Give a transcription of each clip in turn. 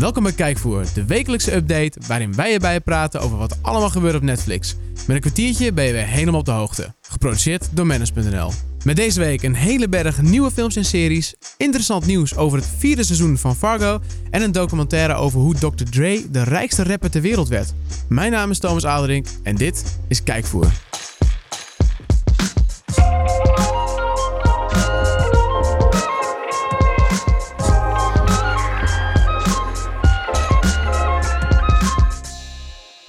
Welkom bij Kijkvoer, de wekelijkse update waarin wij erbij praten over wat allemaal gebeurt op Netflix. Met een kwartiertje ben je weer helemaal op de hoogte. Geproduceerd door Manus.nl. Met deze week een hele berg nieuwe films en series, interessant nieuws over het vierde seizoen van Fargo en een documentaire over hoe Dr. Dre de rijkste rapper ter wereld werd. Mijn naam is Thomas Aderink en dit is Kijkvoer.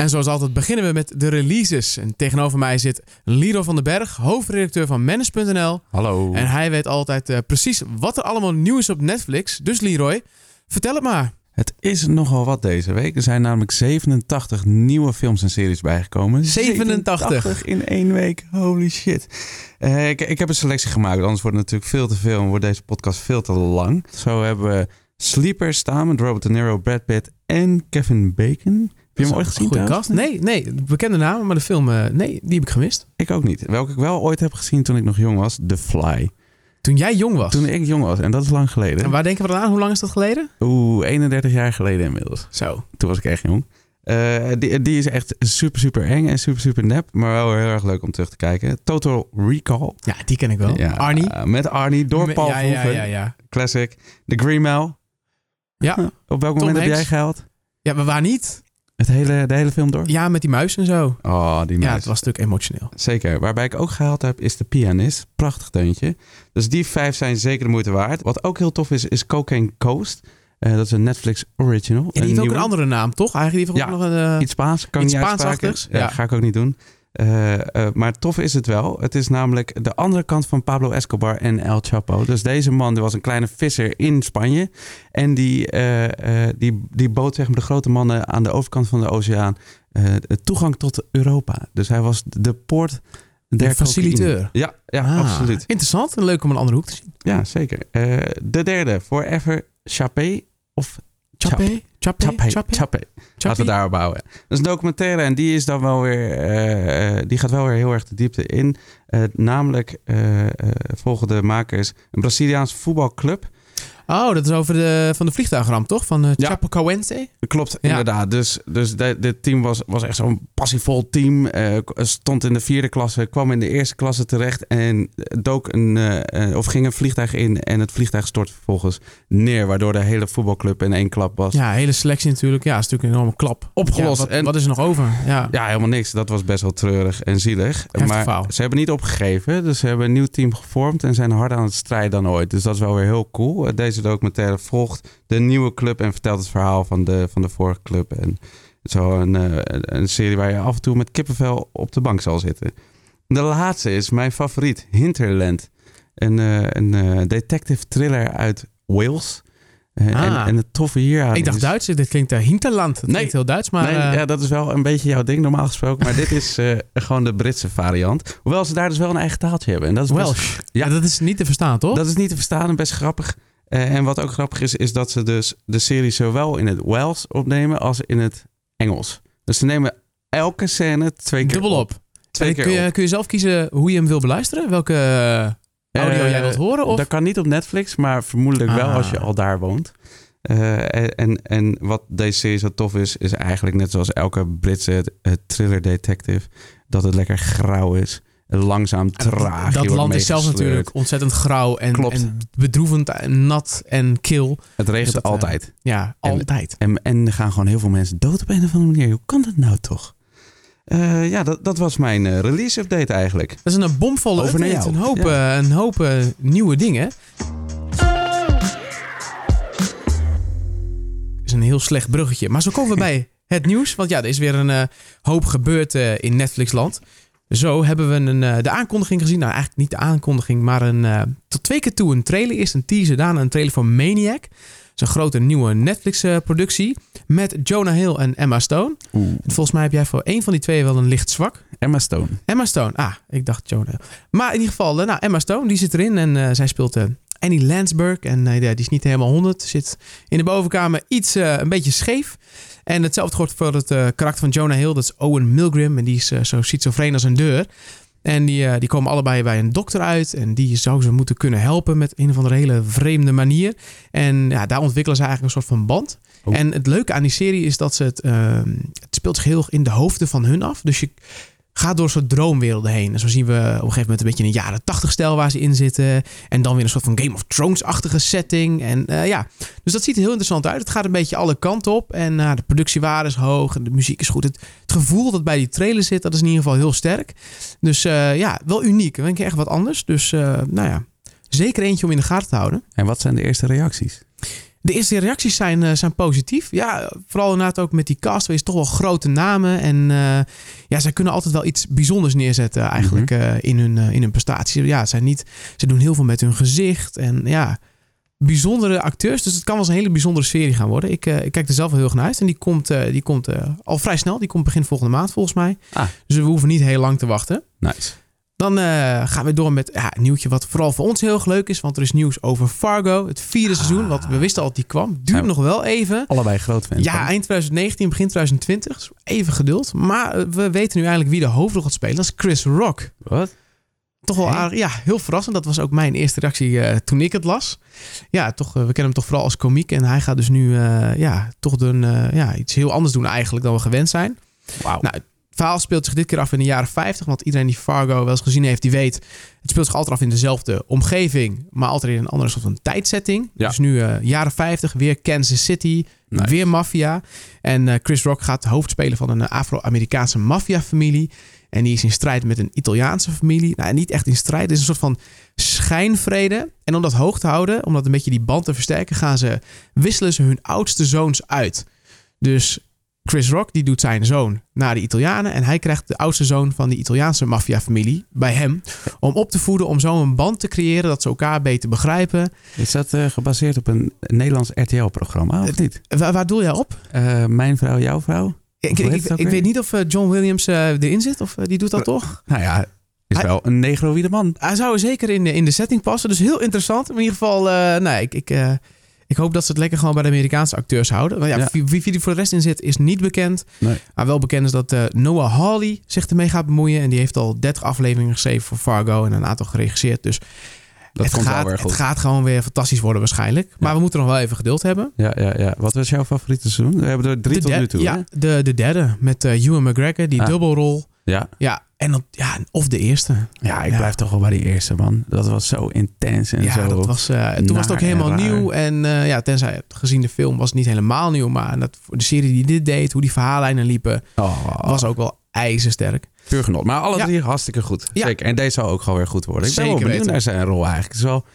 En zoals altijd beginnen we met de releases. En tegenover mij zit Liro van den Berg, hoofdredacteur van Manage.nl. Hallo. En hij weet altijd eh, precies wat er allemaal nieuw is op Netflix. Dus Leroy, vertel het maar. Het is nogal wat deze week. Er zijn namelijk 87 nieuwe films en series bijgekomen. 87? in één week. Holy shit. Eh, ik, ik heb een selectie gemaakt, anders wordt het natuurlijk veel te veel en wordt deze podcast veel te lang. Zo hebben we Sleeper staan met Robert De Niro, Brad Pitt en Kevin Bacon. Heb je hem ooit gezien kast? Nee, nee, bekende namen, maar de film, eh, nee, die heb ik gemist. Ik ook niet. Welke ik wel ooit heb gezien toen ik nog jong was, The Fly. Toen jij jong was. Toen ik jong was, en dat is lang geleden. En waar denken we dan aan? Hoe lang is dat geleden? Oeh, 31 jaar geleden inmiddels. Zo. Toen was ik echt jong. Eh, die, die is echt super, super eng en super, super nep. Maar wel heel erg leuk om terug te kijken. Total Recall. Ja, die ken ik wel. Ja, Arnie. eh, met Arnie, door Paul ja, ja, Verhoeven. ja, ja. Classic. The Green Mile. Ja. Op welk Tom moment heb jij gehaald? Ja, maar waar niet? Het hele, de hele film door? Ja, met die muis en zo. Oh, die Ja, muis. het was natuurlijk emotioneel. Zeker. Waarbij ik ook gehaald heb, is de pianist. Prachtig deuntje. Dus die vijf zijn zeker de moeite waard. Wat ook heel tof is, is Cocaine Coast. Eh, dat is een Netflix original. Ja, die heeft ook nieuwe. een andere naam, toch? Eigenlijk die heeft ook Ja, nog een... eh, Iets Spaans, kan Iets. Spaansachtigs, Ja, ja. ga ik ook niet doen. Eh, eh, maar tof is het wel. Het is namelijk de andere kant van Pablo Escobar en El Chapo. Dus deze man die was een kleine visser in Spanje. En die, eh, die, die bood zeg maar, de grote mannen aan de overkant van de oceaan toegang tot Europa. Dus hij was de poort der De faciliteur. cocaïne. Ja, ja ah, absoluut. Interessant en leuk om een andere hoek te zien. Ja, zeker. De derde, Forever Chappé of Chappé? Chappé? Chappé. Laten we daarop bouwen. Dat is een documentaire en die is dan wel weer, eh, eh, die gaat wel weer heel erg de diepte in. Eh, namelijk volgen de makers een Braziliaanse voetbalclub. Oh, dat is over de, van de vliegtuigramp, toch? Van uh, Ja. Chapecoense? Klopt, Ja. inderdaad. Dus, dus de- dit team was, was echt zo'n passievol team. Eh, stond in de vierde klasse, kwam in de eerste klasse terecht en dook een, eh, eh, of ging een vliegtuig in en het vliegtuig stortte vervolgens neer, waardoor de hele voetbalclub in één klap was. Ja, hele selectie natuurlijk. Ja, is natuurlijk een enorme klap. Opgelost. Ja, wat, En- wat is er nog over? Ja. Ja, helemaal niks. Dat was best wel treurig en zielig. Heftig maar ze hebben niet opgegeven. Dus ze hebben een nieuw team gevormd en zijn harder aan het strijden dan ooit. Dus dat is wel weer heel cool. Eh, Deze documentaire volgt de nieuwe club en vertelt het verhaal van de, van de vorige club. En zo een, eh, een serie waar je af en toe met kippenvel op de bank zal zitten. De laatste is mijn favoriet, Hinterland. Een, eh, een eh, detective thriller uit Wales. Eh, en, Ah. en het toffe hier aan Ik dacht is- Duits. Dit klinkt uh, Hinterland. Dat Nee. klinkt heel Duits, maar... nee, ja, dat is wel een beetje jouw ding normaal gesproken. Maar dit is gewoon de Britse variant. Hoewel ze daar dus wel een eigen taaltje hebben. En dat is best- Welsh. Ja. Ja. dat is niet te verstaan, toch? dat is niet te verstaan en best grappig. Eh, en wat ook grappig is, is dat ze dus de serie zowel in het Wales opnemen als in het Engels. Dus ze nemen elke scène twee keer Dubbel op. Twee keer kun, je, op. kun je zelf kiezen hoe je hem wil beluisteren? Welke eh, audio Eh, jij wilt horen? Of? Dat kan niet op Netflix, maar vermoedelijk wel Ah. als je al daar woont. En, en wat deze serie zo tof is, is eigenlijk net zoals elke Britse thriller detective, dat het lekker grauw is. Langzaam, traag. dat wordt land is meegesleurd. natuurlijk ontzettend grauw en, en bedroevend en nat en kil. Het regent Dus dat, eh, altijd. Ja, En- altijd. En, en er gaan gewoon heel veel mensen dood op een of andere manier. Hoe kan dat nou toch? Eh, ja, dat, dat was mijn eh, release update eigenlijk. Dat is een bomvolle Over update. Een hoop, Ja. een hoop nieuwe dingen. is een heel slecht bruggetje. Maar zo komen we bij het nieuws. Want ja, er is weer een hoop gebeurd in Netflixland. Zo hebben we een, eh, de aankondiging gezien. Nou, eigenlijk niet de aankondiging, maar een, eh, tot twee keer toe een trailer. Eerst een teaser, daarna een trailer voor Maniac. Dat is een grote nieuwe Netflix-productie. met Jonah Hill en Emma Stone. Oeh. Volgens mij heb jij voor één van die twee wel een licht zwak. Emma Stone. Emma Stone. Ah, ik dacht Jonah Hill. Maar in ieder geval, eh, nou, Emma Stone, die zit erin. En eh, zij speelt eh, Annie Lansburg. En eh, ja, die is niet helemaal 100. Zit in de bovenkamer iets eh, een beetje scheef. En hetzelfde geldt voor het eh, karakter van Jonah Hill. Dat is Owen Milgram. En die is zo schizofreen als een deur. En die, die komen allebei bij een dokter uit. En die zou ze moeten kunnen helpen met een of andere hele vreemde manier. En ja, daar ontwikkelen ze eigenlijk een soort van band. Oh. En het leuke aan die serie is dat ze het, ehm, het speelt zich heel in de hoofden van hun af. Dus je gaat door een soort droomwerelden heen. En zo zien we op een gegeven moment een beetje een jaren tachtig stijl waar ze in zitten. En dan weer een soort van Game of Thrones-achtige setting. En eh, ja, dus dat ziet er heel interessant uit. Het gaat een beetje alle kanten op. En uh, de productiewaarde is hoog en de muziek is goed. Het, gevoel dat bij die trailer zit, dat is in ieder geval heel sterk. Dus uh, ja, wel uniek. Denk ik echt wat anders. Dus nou ja, zeker eentje om in de gaten te houden. En wat zijn de eerste reacties? De eerste reacties zijn, uh, zijn positief. Ja, vooral inderdaad ook met die cast. Wees toch wel grote namen. En uh, ja, zij kunnen altijd wel iets bijzonders neerzetten eigenlijk mm -hmm. uh, in, hun, in hun prestaties. Ja, zijn niet, ze doen heel veel met hun gezicht. En ja, bijzondere acteurs. Dus het kan wel eens een hele bijzondere serie gaan worden. Ik, ik kijk er zelf wel heel erg naar uit. En die komt, die komt al vrij snel. Die komt begin volgende maand volgens mij. Ah. Dus we hoeven niet heel lang te wachten. Nice. Dan uh, gaan we door met ja, een nieuwtje wat vooral voor ons heel erg leuk is. Want er is nieuws over Fargo, het vierde ah. seizoen. Wat we wisten al dat die kwam. Duurt ja, nog wel even. Allebei groot fan. Ja, eind 2019, begin 2020. Dus even geduld. Maar uh, we weten nu eigenlijk wie de hoofdrol gaat spelen. Dat is Chris Rock. Wat? Toch wel aardig. Ja, heel verrassend. Dat was ook mijn eerste reactie uh, toen ik het las. Ja, toch, we kennen hem toch vooral als komiek. En hij gaat dus nu ja, toch doen, ja, iets heel anders doen eigenlijk dan we gewend zijn. Wauw. Nou, het verhaal speelt zich dit keer af in de jaren 50. Want iedereen die Fargo wel eens gezien heeft, die weet... het speelt zich altijd af in dezelfde omgeving... maar altijd in een andere soort van tijdsetting. Ja. Dus nu uh, jaren 50, weer Kansas City, Nice. weer maffia. En uh, Chris Rock gaat de hoofd spelen van een Afro-Amerikaanse maffiafamilie. En die is in strijd met een Italiaanse familie. Nou, niet echt in strijd. Het is een soort van schijnvrede. En om dat hoog te houden, om dat een beetje die band te versterken... gaan ze, wisselen ze hun oudste zoons uit. Dus Chris Rock die doet zijn zoon naar de Italianen. En hij krijgt de oudste zoon van die Italiaanse maffiafamilie bij hem. Om op te voeden, om zo een band te creëren dat ze elkaar beter begrijpen. Is dat uh, gebaseerd op een Nederlands RTL-programma of niet? Waar, waar doe jij op? Uh, mijn vrouw, jouw vrouw? Ik, ik, ik, ik weet niet of uh, John Williams erin zit. Of die doet dat toch? Nou ja, is hij, wel een negroïde man. Hij zou zeker in de, in de setting passen. Dus heel interessant. In ieder geval, nee, ik... ik ik hoop dat ze het lekker gewoon bij de Amerikaanse acteurs houden. Maar ja, Ja. Wie, wie er voor de rest in zit, is niet bekend. Nee. Maar wel bekend is dat eh, Noah Hawley zich ermee gaat bemoeien. En die heeft al 30 afleveringen geschreven voor Fargo en een aantal geregisseerd. Dus Dat het, komt gaat, wel weer het gaat gewoon weer fantastisch worden waarschijnlijk. Maar we moeten nog wel even geduld hebben. Ja, ja, ja. Wat was jouw favoriete seizoen? We hebben er drie de tot nu toe. Ja, hè? de, de derde met eh Ewan McGregor, die Ah. dubbelrol. Ja. Ja, en dat, ja, of de eerste. ja, ik Ja. blijf toch wel bij die eerste, man. Dat was zo intens en ja, zo. dat was, eh, toen was het ook en helemaal nieuw. En eh, ja, tenzij gezien de film was het niet helemaal nieuw. Maar dat, de serie die dit deed, hoe die verhaallijnen liepen, Oh, was ook wel ijzersterk. puur genot. Maar alle Ja. drie hartstikke goed. Ja. Zeker. En deze zal ook gewoon weer goed worden. Ik ben wel Zeker benieuwd weten. naar zijn rol eigenlijk. Het is wel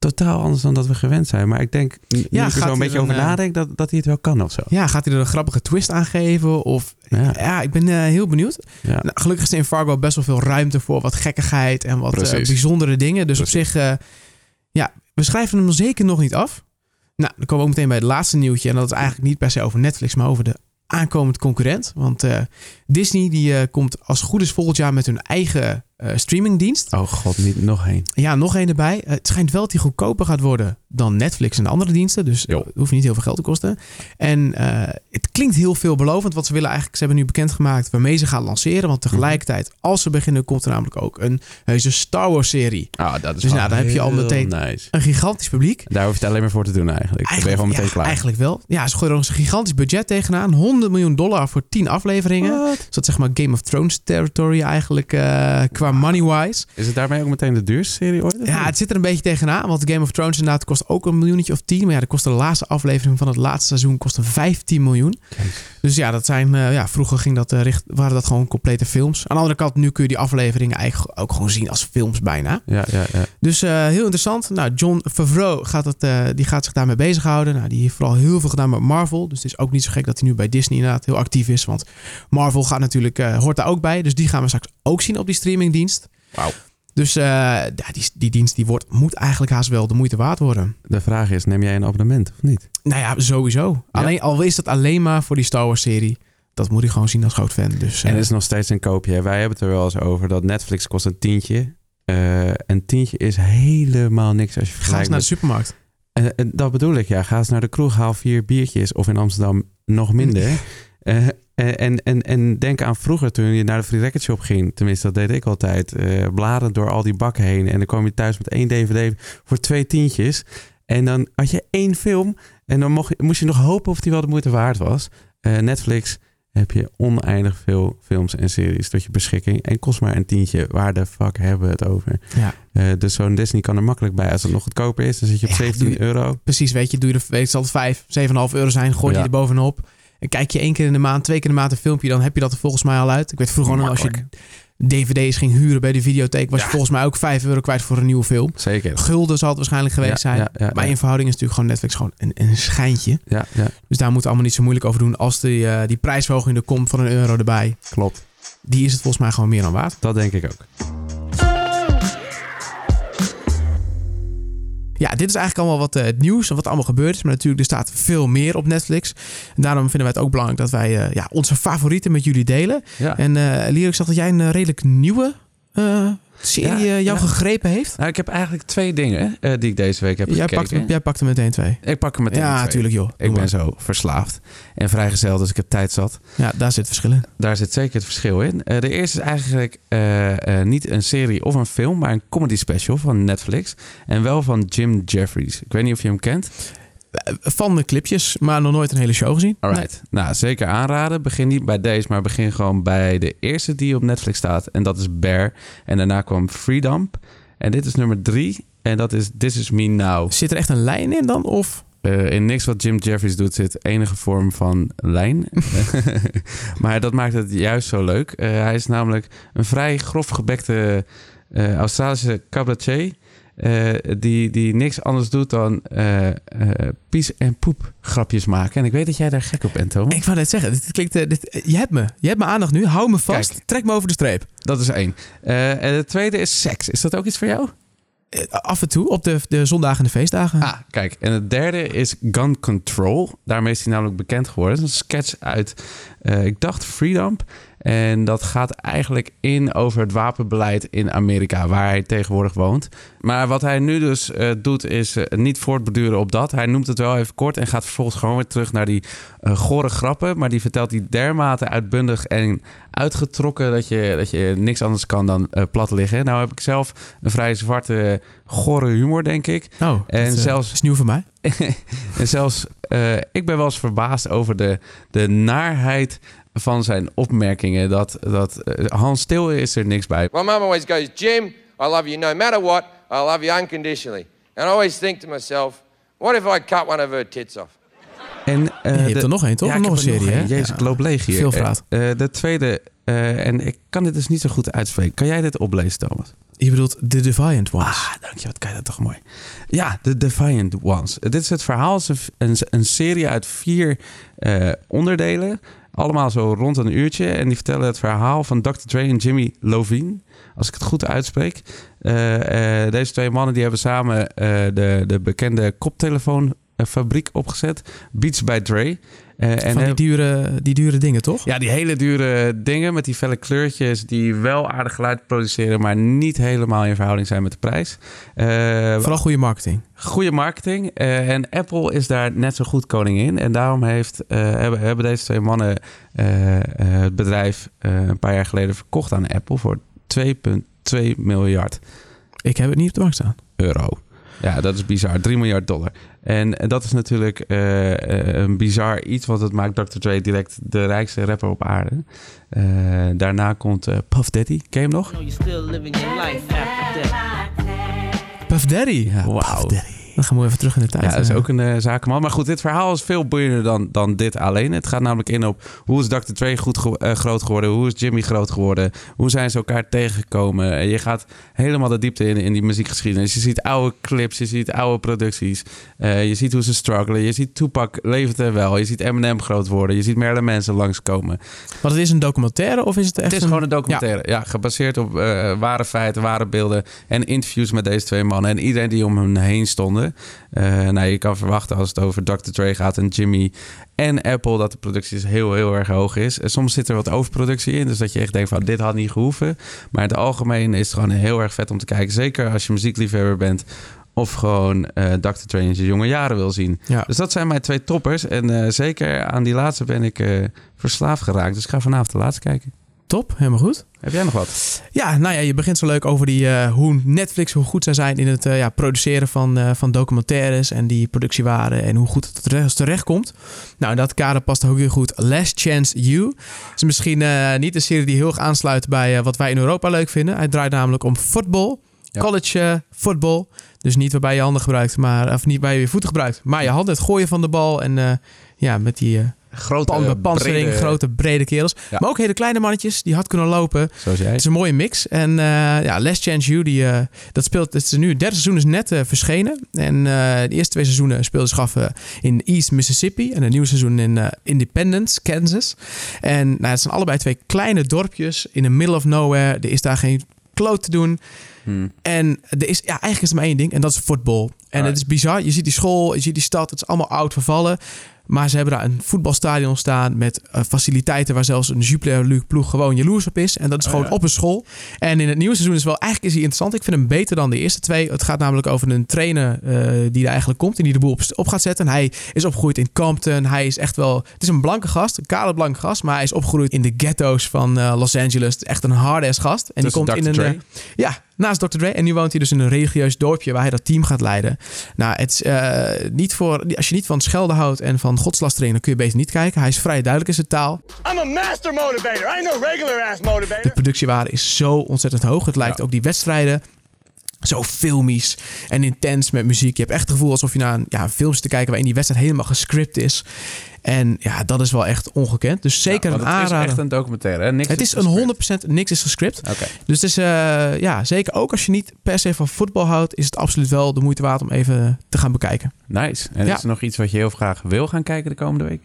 totaal anders dan dat we gewend zijn. Maar ik denk, nu Ja, ik er zo een beetje er over eh, nadenk, dat, dat hij het wel kan of zo. Ja, gaat hij er een grappige twist aan geven? Of Ja. ja, ik ben eh, heel benieuwd. Ja. Nou, gelukkig is er in Fargo best wel veel ruimte voor wat gekkigheid en wat eh, bijzondere dingen. Dus op zich, ja, we schrijven hem zeker nog niet af. Nou, dan komen we ook meteen bij het laatste nieuwtje. En dat is eigenlijk niet per se over Netflix, maar over de aankomend concurrent. Want Disney die komt als goed is volgend jaar met hun eigen eh, streamingdienst. Oh god, niet nog één. Ja, nog één erbij. Eh, het schijnt wel dat die goedkoper gaat worden dan Netflix en andere diensten. Dus Jo. het hoeft niet heel veel geld te kosten. En eh, het klinkt heel veelbelovend. Wat ze willen eigenlijk, ze hebben nu bekendgemaakt waarmee ze gaan lanceren. Want tegelijkertijd, als ze beginnen, komt er namelijk ook een heuse Star Wars serie. Ah, dat is Dus nou, dan heb je al meteen- Nice. Een gigantisch publiek. Daar hoef je het alleen maar voor te doen eigenlijk. Dan ben je gewoon meteen ja, klaar. eigenlijk wel. Ja, ze gooien er ook een gigantisch budget tegenaan. 100 miljoen dollar voor 10 afleveringen. What? Dus dat is zeg maar Game of Thrones territory eigenlijk eh, qua money-wise. Is het daarmee ook meteen de duurste serie ooit? Ja, het zit er een beetje tegenaan. Want Game of Thrones inderdaad kost ook een miljoentje of 10. Maar ja, de kost de laatste aflevering van het laatste seizoen kostte 15 miljoen. Dus ja, dat zijn, eh, ja vroeger ging dat, eh, richt, waren dat gewoon complete films. Aan de andere kant, nu kun je die afleveringen eigenlijk ook gewoon zien als films bijna. Ja, ja, ja. Dus eh, heel interessant. Nou, John Favreau gaat, het, die gaat zich daarmee bezighouden. Nou, die heeft vooral heel veel gedaan met Marvel. Dus het is ook niet zo gek dat hij nu bij Disney inderdaad heel actief is. Want Marvel gaat natuurlijk, hoort daar ook bij. Dus die gaan we straks ook zien op die Wauw. Dus eh, ja, die, die dienst die wordt, moet eigenlijk haast wel de moeite waard worden. De vraag is, neem jij een abonnement of niet? Nou ja, sowieso. Alleen, al is dat alleen maar voor die Star Wars serie. Dat moet ik gewoon zien als groot fan. Dus, En eh, het is nog steeds een koopje. hè. Wij hebben het er wel eens over dat Netflix kost een tientje. Eh een tientje is helemaal niks als je ga eens vergelijkt naar de supermarkt. Eh, dat bedoel ik, ja. Ga eens naar de kroeg, haal vier biertjes. Of in Amsterdam nog minder. Eh, eh, en, en, en denk aan vroeger toen je naar de Free Record Shop ging. Tenminste, dat deed ik altijd. eh bladeren door al die bakken heen. En dan kwam je thuis met één DVD voor twee tientjes. En dan had je één film. En dan mocht, moest je nog hopen of die wel de moeite waard was. Uh, Netflix heb je oneindig veel films en series tot je beschikking. En kost maar een tientje. Waar de fuck hebben we het over? Ja. Uh, dus zo'n Disney kan er makkelijk bij. Als het nog goedkoper is, dan zit je op ja, 17 je, euro. Precies, weet je, doe je er, weet, zal het 5, 7,5 euro zijn. Gooi je er bovenop. En kijk je één keer in de maand, twee keer in de maand een filmpje, dan heb je dat er volgens mij al uit. Ik weet vroeger nog, als je dvd's ging huren bij de videotheek, was je Ja. volgens mij ook 5 euro kwijt voor een nieuwe film. Zeker. Gulden zal het waarschijnlijk geweest Ja, zijn. ja, maar in verhouding is natuurlijk gewoon Netflix gewoon een, een schijntje. Ja, ja, Dus daar moeten we allemaal niet zo moeilijk over doen. Als die, eh, die prijsverhoging er komt van een euro erbij, klopt. die is het volgens mij gewoon meer dan waard. Dat denk ik ook. Ja, dit is eigenlijk allemaal wat eh, het nieuws en wat allemaal gebeurd is. Maar natuurlijk, er staat veel meer op Netflix. En daarom vinden wij het ook belangrijk dat wij eh, ja, onze favorieten met jullie delen. Ja. En eh Lier, ik zag dat jij een redelijk nieuwe eh, serie Ja, eh, jou ja. gegrepen heeft. Nou, ik heb eigenlijk twee dingen eh, die ik deze week heb Jij gekeken. pakt, jij pakt er meteen twee. Ik pak hem meteen ja, twee. natuurlijk joh. Ik ben zo verslaafd en vrijgezel, dus ik heb tijd zat. Ja, daar zit verschil in. Daar zit zeker het verschil in. De eerste is eigenlijk niet een serie of een film, maar een comedy special van Netflix. En wel van Jim Jeffries. Ik weet niet of je hem kent. Van de clipjes, maar nog nooit een hele show gezien. Alright. Nou, zeker aanraden. Begin niet bij deze, maar begin gewoon bij de eerste die op Netflix staat. En dat is Bear. En daarna kwam Freedom. En dit is nummer drie. En dat is This Is Me Now. Zit er echt een lijn in dan? Of Eh, in niks wat Jim Jeffries doet zit enige vorm van lijn. maar dat maakt het juist zo leuk. Eh, hij is namelijk een vrij grof gebekte eh, Australische cabaretier. Eh, die, die niks anders doet dan eh, pies- en poep grapjes maken. En ik weet dat jij daar gek op bent, Thomas. ik wou net zeggen, dit klinkt, dit, je hebt me. Je hebt me aandacht nu. Hou me vast. Kijk. Trek me over de streep. Dat is één. En het tweede is seks. Is dat ook iets voor jou? Af en toe op de, de zondagen en de feestdagen. Ah, kijk. En het derde is Gun Control. Daarmee is hij namelijk bekend geworden. Het is een sketch uit, ik dacht, Freedom. En dat gaat eigenlijk in over het wapenbeleid in Amerika, waar hij tegenwoordig woont. Maar wat hij nu dus eh, doet, is eh, niet voortborduren op dat. Hij noemt het wel even kort en gaat vervolgens gewoon weer terug naar die eh, gore grappen. Maar die vertelt hij dermate uitbundig en uitgetrokken dat je, dat je niks anders kan dan plat liggen. Nou heb ik zelf een vrij zwarte, gore humor, denk ik. Oh, En dat, zelfs- is nieuw voor mij. en zelfs, ik ben wel eens verbaasd over de, de naarheid van zijn opmerkingen. Dat, dat eh, Hans Stil is er niks bij. My mum always goes, Jim, I love you no matter what. I love you unconditionally. And I always think to myself, what if I cut one of her tits off? En, eh, je hebt de- er nog één, toch? Ja, nog een er serie, hè? Jezus, Ja. ik loop leeg hier. Veel verraad. Eh, de tweede, eh, en ik kan dit dus niet zo goed uitspreken. Kan jij dit oplezen, Thomas? Je bedoelt The Defiant Ones. Ah, dank je. Wat kan je dat toch mooi. Ja, The Defiant Ones. Dit is het verhaal. Het is een, een, een serie uit vier eh, onderdelen. Allemaal zo rond een uurtje. En die vertellen het verhaal van Dr. Dre en Jimmy Lovine. Als ik het goed uitspreek. Eh, eh, deze twee mannen die hebben samen eh, de, de bekende koptelefoonfabriek opgezet. Beats by Dre. Eh, en van die hebben- dure, die dure dingen, toch? ja, die hele dure dingen met die felle kleurtjes die wel aardig geluid produceren, maar niet helemaal in verhouding zijn met de prijs. Eh, Vooral goede marketing. goede marketing. eh, en Apple is daar net zo goed koning in. En daarom heeft, eh, hebben, hebben deze twee mannen eh, eh, het bedrijf eh, een paar jaar geleden verkocht aan Apple voor 2,2 miljard Ik heb het niet op de markt staan. euro. Ja, dat is bizar. 3 miljard dollar. En dat is natuurlijk eh, eh, een bizar iets, want het maakt Dr. Dre direct de rijkste rapper op aarde. Eh, daarna komt Puff Daddy. Ken je hem nog? Puff Daddy. Ja, Wauw. Puff Daddy. Dan gaan we even terug in de tijd. Ja, dat is eh. ook een eh, zakenman. Maar goed, dit verhaal is veel boeiender dan, dan dit alleen. Het gaat namelijk in op hoe is Dr. Dre goed ge- eh, groot geworden? Hoe is Jimmy groot geworden? Hoe zijn ze elkaar tegengekomen? En je gaat helemaal de diepte in, in die muziekgeschiedenis. Je ziet oude clips, je ziet oude producties. Je ziet hoe ze struggelen. Je ziet Tupac levert er wel. Je ziet Eminem groot worden. Je ziet Marilyn Manson langskomen. Want het is een documentaire of is het echt Het is gewoon een documentaire. Ja, gebaseerd op ware feiten, ware beelden en interviews met deze twee mannen. En iedereen die om hen heen stonden. Eh, nou, je kan verwachten als het over Dr. Dre gaat en Jimmy en Apple... dat de productie dus heel, heel erg hoog is. En soms zit er wat overproductie in. Dus dat je echt denkt van dit had niet gehoeven. Maar in het algemeen is het gewoon heel erg vet om te kijken. Zeker als je muziekliefhebber bent... Of gewoon eh Dr. Dre in zijn jonge jaren wil zien. Ja. Dus dat zijn mijn twee toppers. En eh, zeker aan die laatste ben ik verslaafd geraakt. Dus ik ga vanavond de laatste kijken. Top, helemaal goed. Heb jij nog wat? Ja, nou ja, je begint zo leuk over die, eh, hoe Netflix, hoe goed zij zijn in het eh, ja, produceren van, eh, van documentaires en die productiewaarde en hoe goed het terecht, terecht komt. Nou, in dat kader past ook heel goed Last Chance You. Is misschien niet een serie die heel erg aansluit bij wat wij in Europa leuk vinden. Hij draait namelijk om voetbal, Ja. college football. Dus niet waarbij je handen gebruikt, maar, of niet bij je voeten gebruikt, maar je handen, het gooien van de bal en ja, met die Grote, pan, brede- grote brede kerels. Ja. Maar ook hele kleine mannetjes die hard kunnen lopen. Zoals jij. Het is een mooie mix. En eh, ja, Last Chance You, die, eh, dat speelt, het is nu, het derde seizoen is net eh, verschenen. En de eerste twee seizoenen speelden zich af eh, in East Mississippi. En het nieuwe seizoen in Independence, Kansas. En nou, het zijn allebei twee kleine dorpjes in the middle of nowhere. Er is daar geen kloot te doen. Hmm. En er is, ja, eigenlijk is er maar één ding en dat is voetbal. En het is bizar. Je ziet die school, je ziet die stad, het is allemaal oud vervallen. Maar ze hebben daar een voetbalstadion staan met eh, faciliteiten waar zelfs een Jupiler League ploeg gewoon jaloers op is. En dat is Oh, gewoon ja. op een school. En in het nieuwe seizoen is wel eigenlijk is hij interessant. Ik vind hem beter dan de eerste twee. Het gaat namelijk over een trainer eh, die er eigenlijk komt en die de boel op, op gaat zetten. En hij is opgegroeid in Compton. Hij is echt wel, het is een blanke gast, een kale blanke gast, maar hij is opgegroeid in de ghetto's van eh, Los Angeles. Echt een hard-ass gast. En die komt in een ja, naast Dr. Dre. En nu woont hij dus in een religieus dorpje waar hij dat team gaat leiden. Nou, het is eh, niet voor, als je niet van schelden houdt en van godslastering, dan kun je beter niet kijken. Hij is vrij duidelijk in zijn taal. I'm a master motivator. I ain't no regular ass De motivator. productiewaarde is zo ontzettend hoog. Het lijkt Ja. ook die wedstrijden zo filmisch en intens met muziek. Je hebt echt het gevoel alsof je naar een ja, film zit te kijken waarin die wedstrijd helemaal gescript is. En ja, dat is wel echt ongekend. Dus zeker Ja, een want het aanrader. is echt een documentaire, hè? Niks het is een 100% niks is gescript. Dus het is, eh, ja, zeker ook als je niet per se van voetbal houdt, is het absoluut wel de moeite waard om even te gaan bekijken. Nice. En Ja. is er nog iets wat je heel graag wil gaan kijken de komende week?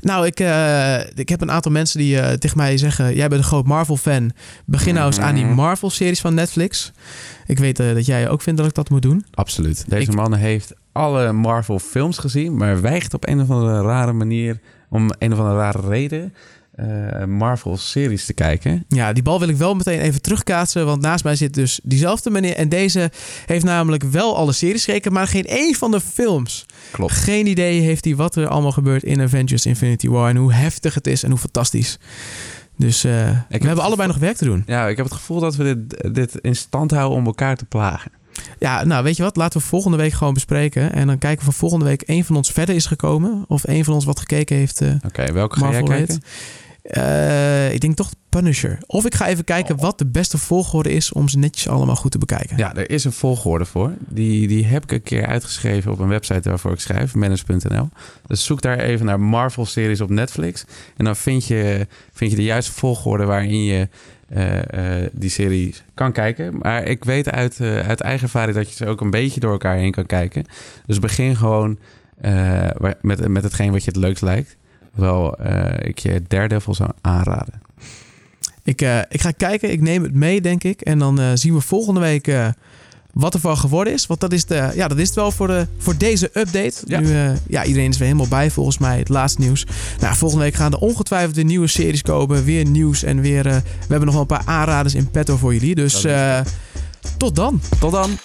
Nou, ik, eh, ik heb een aantal mensen die eh, tegen mij zeggen: Jij bent een groot Marvel-fan. Begin nou eens aan die Mhm. Marvel-series van Netflix. Ik weet eh, dat jij ook vindt dat ik dat moet doen. Absoluut. Deze Ik- man heeft alle Marvel films gezien, maar weigt op een of andere rare manier, om een of andere rare reden, eh, Marvel series te kijken. Ja, die bal wil ik wel meteen even terugkaatsen. Want naast mij zit dus diezelfde meneer. En deze heeft namelijk wel alle series gekeken, maar geen één van de films. Klopt. Geen idee heeft hij wat er allemaal gebeurt in Avengers Infinity War. En hoe heftig het is en hoe fantastisch. Dus eh, we hebben gevoel- allebei nog werk te doen. Ja, ik heb het gevoel dat we dit, dit in stand houden om elkaar te plagen. Ja, nou weet je wat? Laten we volgende week gewoon bespreken. En dan kijken of volgende week één van ons verder is gekomen. Of één van ons wat gekeken heeft. eh, Oké, welke ga jij Marvel kijken? Eh, ik denk toch Punisher. Of ik ga even kijken wat de beste volgorde is om ze netjes allemaal goed te bekijken. Ja, er is een volgorde voor. Die, die heb ik een keer uitgeschreven op een website waarvoor ik schrijf, manage.nl. Dus zoek daar even naar Marvel-series op Netflix. En dan vind je, vind je de juiste volgorde waarin je eh, eh, die serie kan kijken. Maar ik weet uit, uit eigen ervaring dat je ze ook een beetje door elkaar heen kan kijken. Dus begin gewoon met, met hetgeen wat je het leukst lijkt. Wel, eh, ik je Daredevil zou aanraden. Ik, eh, ik ga kijken, ik neem het mee, denk ik. En dan eh, zien we volgende week wat er van geworden is. Want dat is, de, ja, dat is het wel voor, de, voor deze update. Ja. Nu, ja, iedereen is weer helemaal bij, volgens mij. Het laatste nieuws. Nou, volgende week gaan er ongetwijfeld weer nieuwe series komen. Weer nieuws en weer... we hebben nog wel een paar aanraders in petto voor jullie. Dus tot dan. Tot dan!